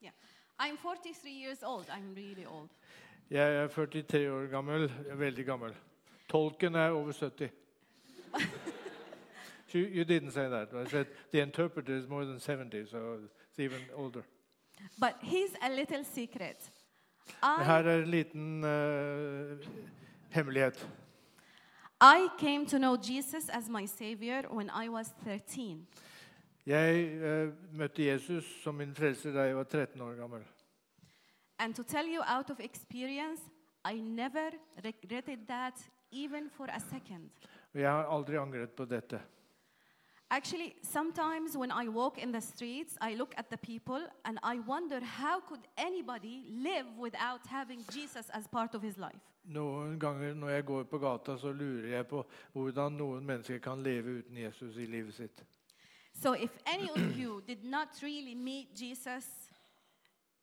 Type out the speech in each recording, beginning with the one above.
Yeah. I'm 43 years old. I'm really old. Jeg er 43 år gammel, er veldig gammel. Tolken er over 70. you, you didn't say that. I said the interpreter is more than 70, so it's even older. But here's a little secret. Her I, er en liten eh, hemmelighet. I came to know Jesus as my Savior when I was 13. Jeg uh, møtte Jesus som min frelser da jeg var 13 år gammel. And to tell you out of experience, I never regretted that even for a second. Jeg har aldri angret på dette. Actually, sometimes when I walk in the streets, I look at the people and I wonder how could anybody live without having Jesus as part of his life? Noen ganger når jeg går på gata, så lurer jeg på hvordan noen mennesker kan leve uten Jesus i livet sitt. So if any of you did not really meet Jesus,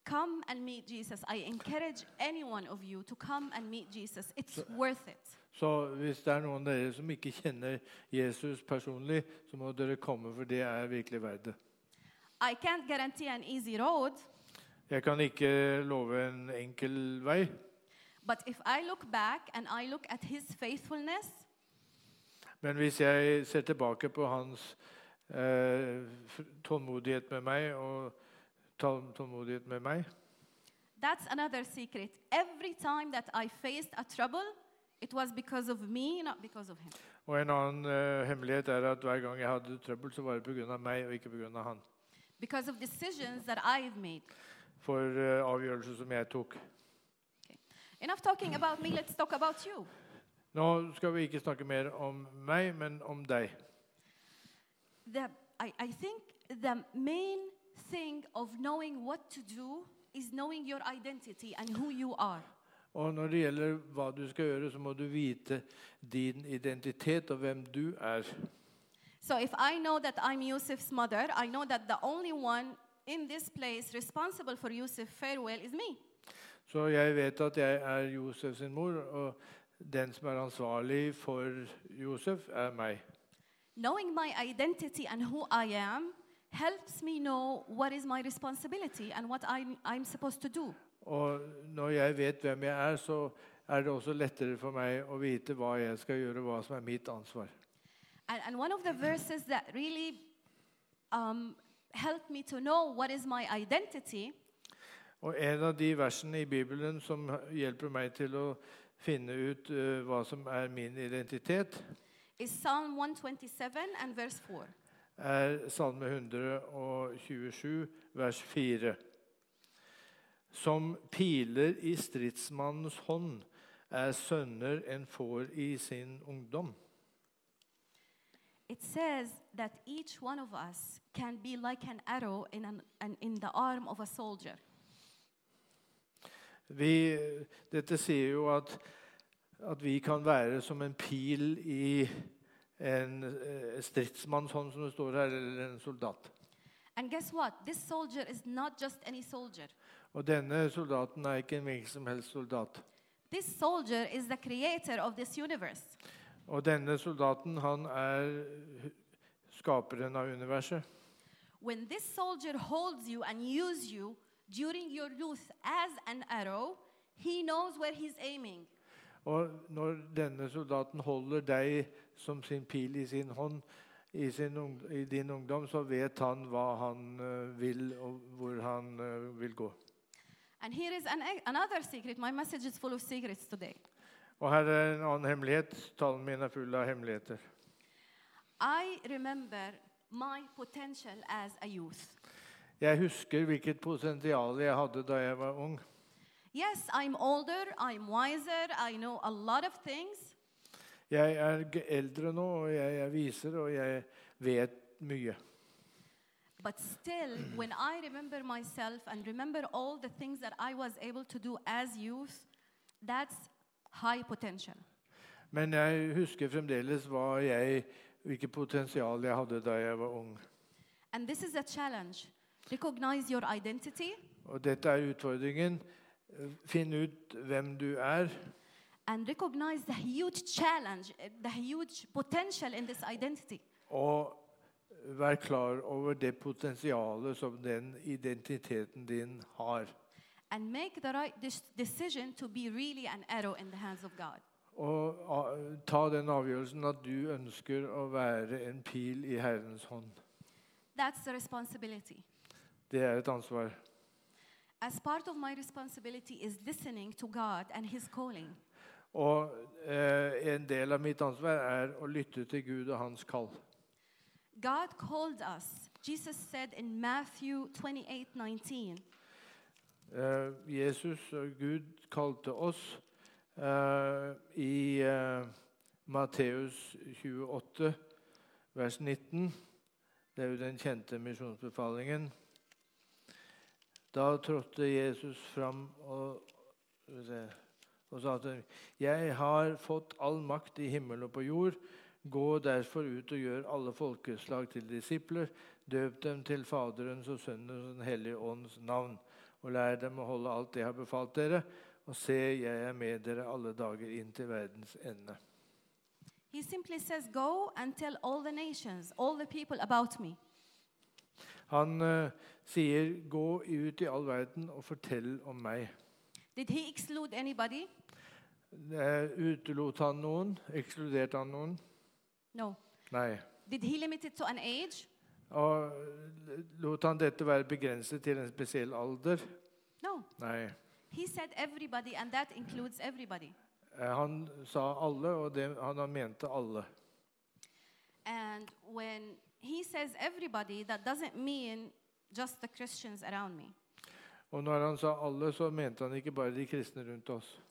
come and meet Jesus. I encourage any one of you to come and meet Jesus. It's worth it. Så hvis det er noen av dere som ikke kjenner Jesus personlig, så må dere komme, for det er virkelig verdt det. I can't guarantee an easy road, Jeg kan ikke love en enkel vei, but if I look back and I look at his faithfulness, men hvis jeg ser tilbake på hans tålmodighet med meg og tålmodighet med meg, that's another secret. Every time that I faced a trouble, it was because of me, not because of him. Og en annen uh, hemmelighet er at hver gang jeg hadde trøbbel, så var det pga. meg og ikke pga. han. Because of decisions that I've made. For uh, avgjørelser som jeg tok. Enough talking about me, let's talk about you. Nå skal vi ikke snakke mer om meg, men om deg. The, I, I think the main thing of knowing what to do is knowing your identity and who you are. Og når det gjelder hva du skal gjøre, så må du vite din identitet og hvem du er. So if I know that I'm Yusuf's mother, I know that the only one in this place responsible for Yusuf farewell is me. Så jeg vet at jeg er Josef sin mor, og den som er ansvarlig for Josef, er meg. Knowing my identity and who I am helps me know what is my responsibility and what I'm, I'm supposed to do. Og når jeg vet hvem jeg er, så er det også lettere for meg å vite hva jeg skal gjøre, hva som er mitt ansvar. And, and one of the verses that really um, helped me to know what is my identity Og en av de versene i Bibelen som hjelper meg til å finne ut uh, hva som er min identitet, is Psalm 127 and verse 4. er Salme 127, vers 4. Som piler i stridsmannens hånd er sønner en får i sin ungdom. It says that each one of us can be like an arrow in, an, an, in the arm of a soldier. Vi, dette sier jo at, at vi kan være som en pil i en eh, stridsmanns hånd, som det står her, eller en soldat. And guess what? This soldier is not just any soldier. Og denne soldaten er ikke en hvilken som helst soldat. This soldier is the creator of this universe. Og denne soldaten, han er skaperen av universet. When this soldier holds you and uses you during your youth as an arrow, he knows where he's aiming. Og når denne soldaten holder deg som sin pil i sin hånd i, sin i din ungdom, så vet han hva han eh, vil, og hvor han eh, vil gå. And here is an, another secret. My message is full of secrets today. Og her er en annen hemmelighet. Talen min er full av hemmeligheter. I remember my potential as a youth. Jeg husker hvilket potensial jeg hadde da jeg var ung. Yes, I'm older, I'm wiser, I know a lot of things, Jeg er eldre nå, og jeg er viser, og jeg vet mye. but still, when I remember myself and remember all the things that I was able to do as youth, that's high potential. Men jeg husker fremdeles hva jeg, hvilket potensial jeg hadde da jeg var ung. And this is a challenge. Recognize your identity Og dette er utfordringen. Finn ut hvem du er, and recognize the huge challenge, uh, the huge potential in this identity. og vær klar over det potensialet som den identiteten din har. and make the right decision to be really an arrow in the hands of God. Og ta den avgjørelsen at du ønsker å være en pil i Herrens hånd. That's the responsibility. Det er et ansvar. As part of my responsibility is listening to God and His calling. Og eh, en del av mitt ansvar er å lytte til Gud og hans kall. God called us. Jesus said in Matthew 28 19, Eh, Jesus og Gud kalte oss eh, i eh, Matteus 28, vers 19. Det er jo den kjente misjonsbefalingen. Da trådte Jesus fram og, og sa til dem, Jeg har fått all makt i himmel og på jord. Gå derfor ut og gjør alle folkeslag til disipler. Døp dem til Faderens og Sønnens og Den hellige ånds navn. Og lær dem å holde alt det jeg har befalt dere. Og se, jeg er med dere alle dager inn til verdens ende. He simply says, Go and tell all the nations, all the people about me. Han uh, sier, 'Gå ut i all verden og fortell om meg'. Did he exclude anybody? Eh, Utelot han noen? Ekskluderte han noen? No. Nei. Did he limit it to an age? Og lot han dette være begrenset til en spesiell alder? No. Nei. He said everybody, and that includes everybody. Eh, Han sa alle, og det, han, han mente alle. And when he says everybody, that doesn't mean just the Christians around me. Og når han sa alle, så mente han ikke bare de kristne rundt oss.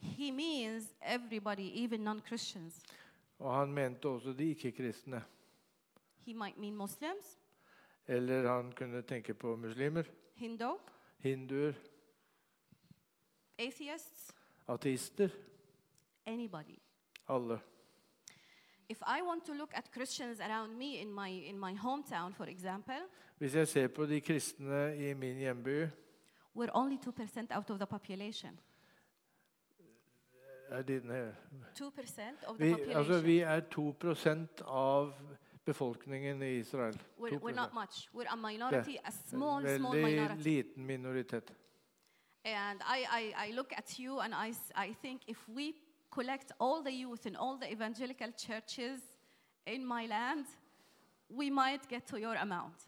He means everybody, even. Og han mente også de ikke-kristne. He might mean Muslims, Eller han kunne tenke på muslimer, Hindu, hinduer, atheists, ateister. anybody. Alle. Me in my, in my hometown, for example, Hvis jeg ser på de kristne i min hjemby, we're only 2% out of the population. er dine 2% of the vi, population. altså, vi er 2 av befolkningen i Israel. we're, we're not 2%. much. We're a minority, a small, small Veldig minority. liten minoritet. And I, I, I look at you and I, I think if we collect all the youth in all the evangelical churches in my land, we might get to your amount.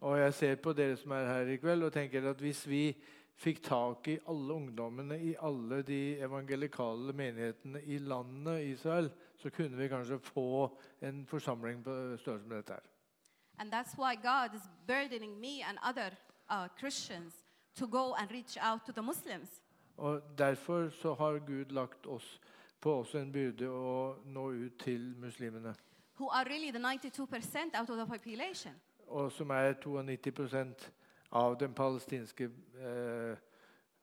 Og jeg ser på dere som er her i kveld, og tenker at hvis vi fikk tak i alle ungdommene i alle de evangelikale menighetene i landet Israel, så kunne vi kanskje få en forsamling på størrelse med dette her. And that's why God is burdening me and other uh, Christians to go and reach out to the Muslims. Og Derfor så har Gud lagt oss på også en byrde å nå ut til muslimene. who are really the 92% out of the population. Og som er 92 av den palestinske eh,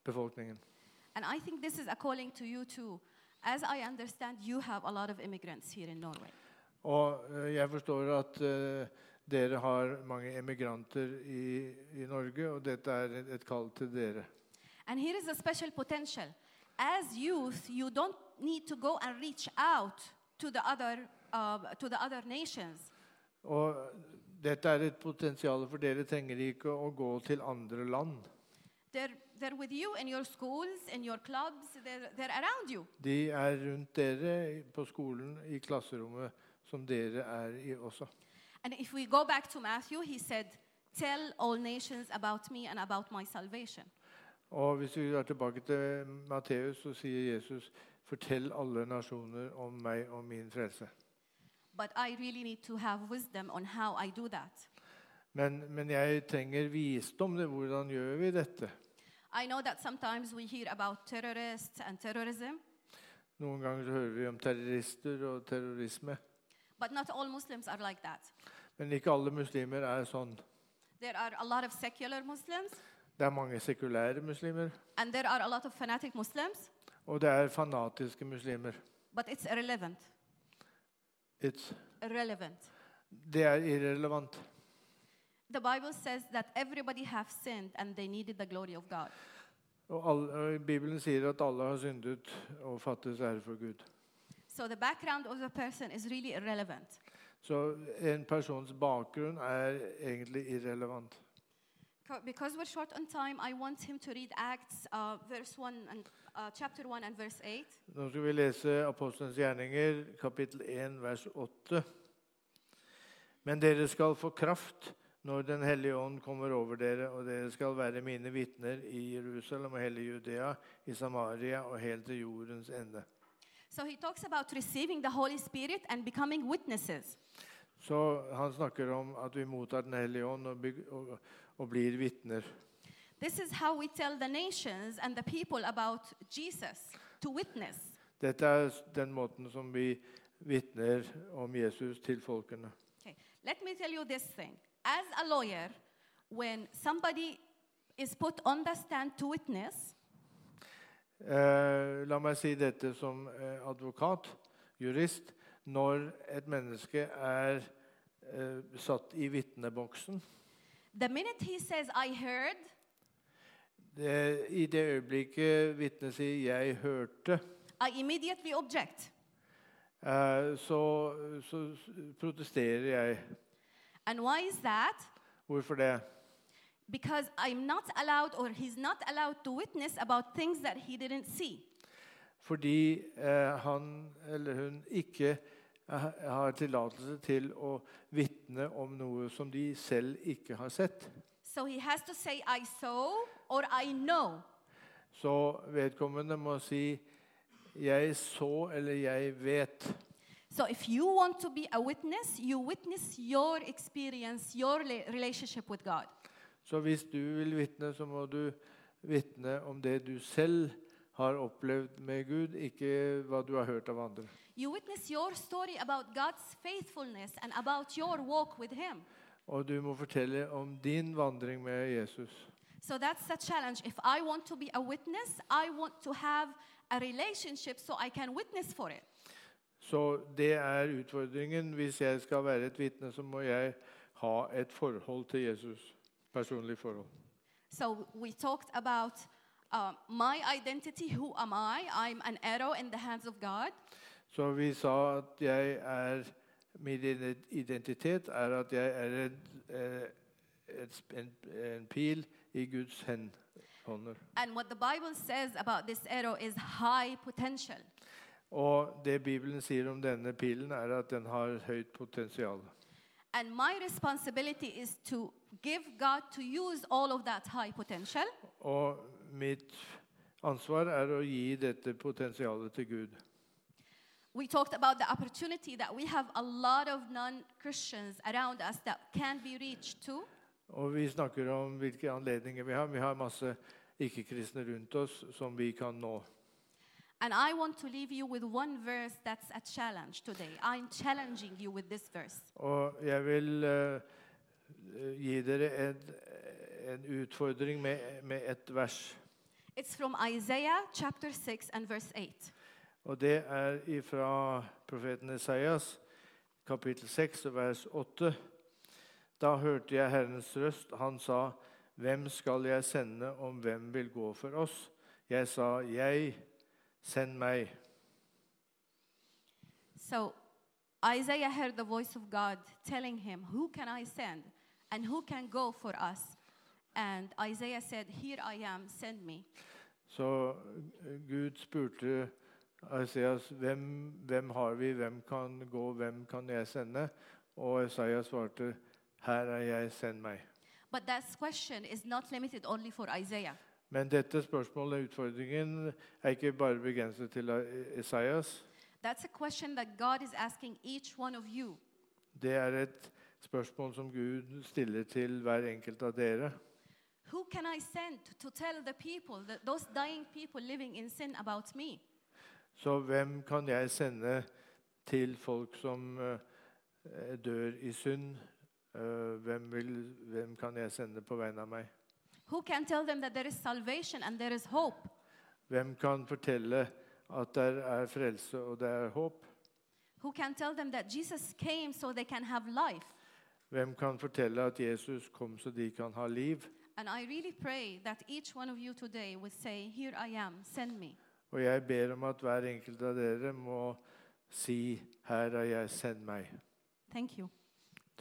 befolkningen. And I think this is a calling to you too. As I understand, you have a lot of immigrants here in Norway. Og eh, jeg forstår at eh, dere har mange emigranter i, i Norge, og dette er et, et kall til dere. And here is a special potential. As youth, you don't need to go and reach out to the other, uh, to the other nations. Og dette er et potensial for dere trenger ikke å gå til andre land. They're, they're with you in your schools, in your clubs, they're, they're around you. De er rundt dere på skolen, i klasserommet, som dere er i også. And if we go back to Matthew, he said, Tell all nations about me and about my salvation. Og hvis vi går tilbake til Matteus, så sier Jesus, fortell alle nasjoner om meg og min frelse. Really. Men, men jeg trenger visdom. Det. Hvordan gjør vi dette? Noen ganger hører vi om terrorister og terrorisme. but not all Muslims are like that. Men ikke alle muslimer er sånn. There are a lot of secular Muslims, Det er mange sekulære muslimer, and there are a lot of fanatic Muslims, og det er fanatiske muslimer. but it's irrelevant. It's, Irrelevant. det er irrelevant. The Bible says that everybody have sinned and they needed the glory of God. Og alle, og Bibelen sier at alle har syndet og fattes ære for Gud. So the background of the person is really irrelevant. Så en persons bakgrunn er egentlig irrelevant. Because we're short on time, I want him to read Acts uh, verse 1 and uh, chapter 1 and verse 8. Nå skal vi lese Apostelens gjerninger, kapittel 1, vers 8. Men dere skal få kraft når Den hellige ånd kommer over dere, og dere skal være mine vitner i Jerusalem og hele Judea, i Samaria og helt til jordens ende. So he talks about receiving the Holy Spirit and becoming witnesses. Så han snakker om at vi mottar Den hellige ånd og, og, og blir vitner. This is how we tell the nations and the people about Jesus to witness. Dette er den måten som vi vitner om Jesus til folkene. Okay, let me tell you this thing. As a lawyer, when somebody is put on the stand to witness, Eh, la meg si dette som eh, advokat, jurist. Når et menneske er eh, satt i vitneboksen the minute he says, I heard, det, I det øyeblikket vitnet sier 'jeg hørte', I immediately object. eh, så, så protesterer jeg. And why is that? Hvorfor det? Because I'm not allowed, or he's not allowed to witness about things that he didn't see. Fordi eh, han eller hun ikke eh, har tillatelse til å vitne om noe som de selv ikke har sett. So say. Så vedkommende må si 'jeg så' eller 'jeg vet'. So if you want to be a witness, you witness your experience, your relationship with God. Så hvis du vil vitne, så må du vitne om det du selv har opplevd med Gud, ikke hva du har hørt av andre. You your story about God's faithfulness and about your walk with Him. Og du må fortelle om din vandring med Jesus. So that's the challenge. If I want to be a witness, I want to have a relationship so I can witness for it. Så det er utfordringen. Hvis jeg skal være et vitne, så må jeg ha et forhold til Jesus. Personlig forhold. So we talked about uh, my identity. Who am I? I'm an arrow in the hands of God. Så vi sa at jeg er Min identitet er at jeg er et, eh, en, en pil i Guds hen- hånder. And what the Bible says about this arrow is high potential. Og det Bibelen sier om denne pilen, er at den har høyt potensial. And my responsibility is to give God to use all of that high potential Og mitt ansvar er å gi dette potensialet til Gud. We talked about the opportunity that we have a lot of non Christians around us that can be reached too. Og vi snakker om hvilke anledninger vi har. Vi har masse ikke-kristne rundt oss som vi kan nå. And I want to leave you with one verse that's a challenge today. I'm challenging you with this verse. Og jeg vil uh, gi dere en, en utfordring med, med et vers. It's from Isaiah chapter 6 and verse 8. Og det er fra profeten Esaias, kapittel 6, og vers 8. Da hørte jeg Herrens røst. Han sa, 'Hvem skal jeg sende, om hvem vil gå for oss?' Jeg sa, 'Jeg, send meg'. So Isaiah heard the voice of God telling him, Who can I send? And who can go for us? And Isaiah said, Here I am, send me. Så eh, Gud spurte Isaias, hvem, 'Hvem har vi? Hvem kan gå? Hvem kan jeg sende?' Og Isaiah svarte, 'Her er jeg, send meg'. But that question is not limited only for Isaiah. Men dette spørsmålet, utfordringen, er ikke bare begrenset til Isaias. That's a question that God is asking each one of you. Det er et spørsmål som Gud stiller til hver enkelt av dere. Who can I send to tell the people, the, those dying people living in sin, about me? Så hvem kan jeg sende til folk som uh, dør i synd? Uh, hvem, vil, hvem kan jeg sende på vegne av meg? Who can tell them that there is salvation and there is hope? Hvem kan fortelle at det er frelse og det er håp? Who can tell them that Jesus came so they can have life? Hvem kan fortelle at Jesus kom så de kan ha liv? And I really pray that each one of you today will say, Here I am, send me. Og jeg ber om at hver enkelt av dere må si 'Her er jeg, send meg'. Thank you.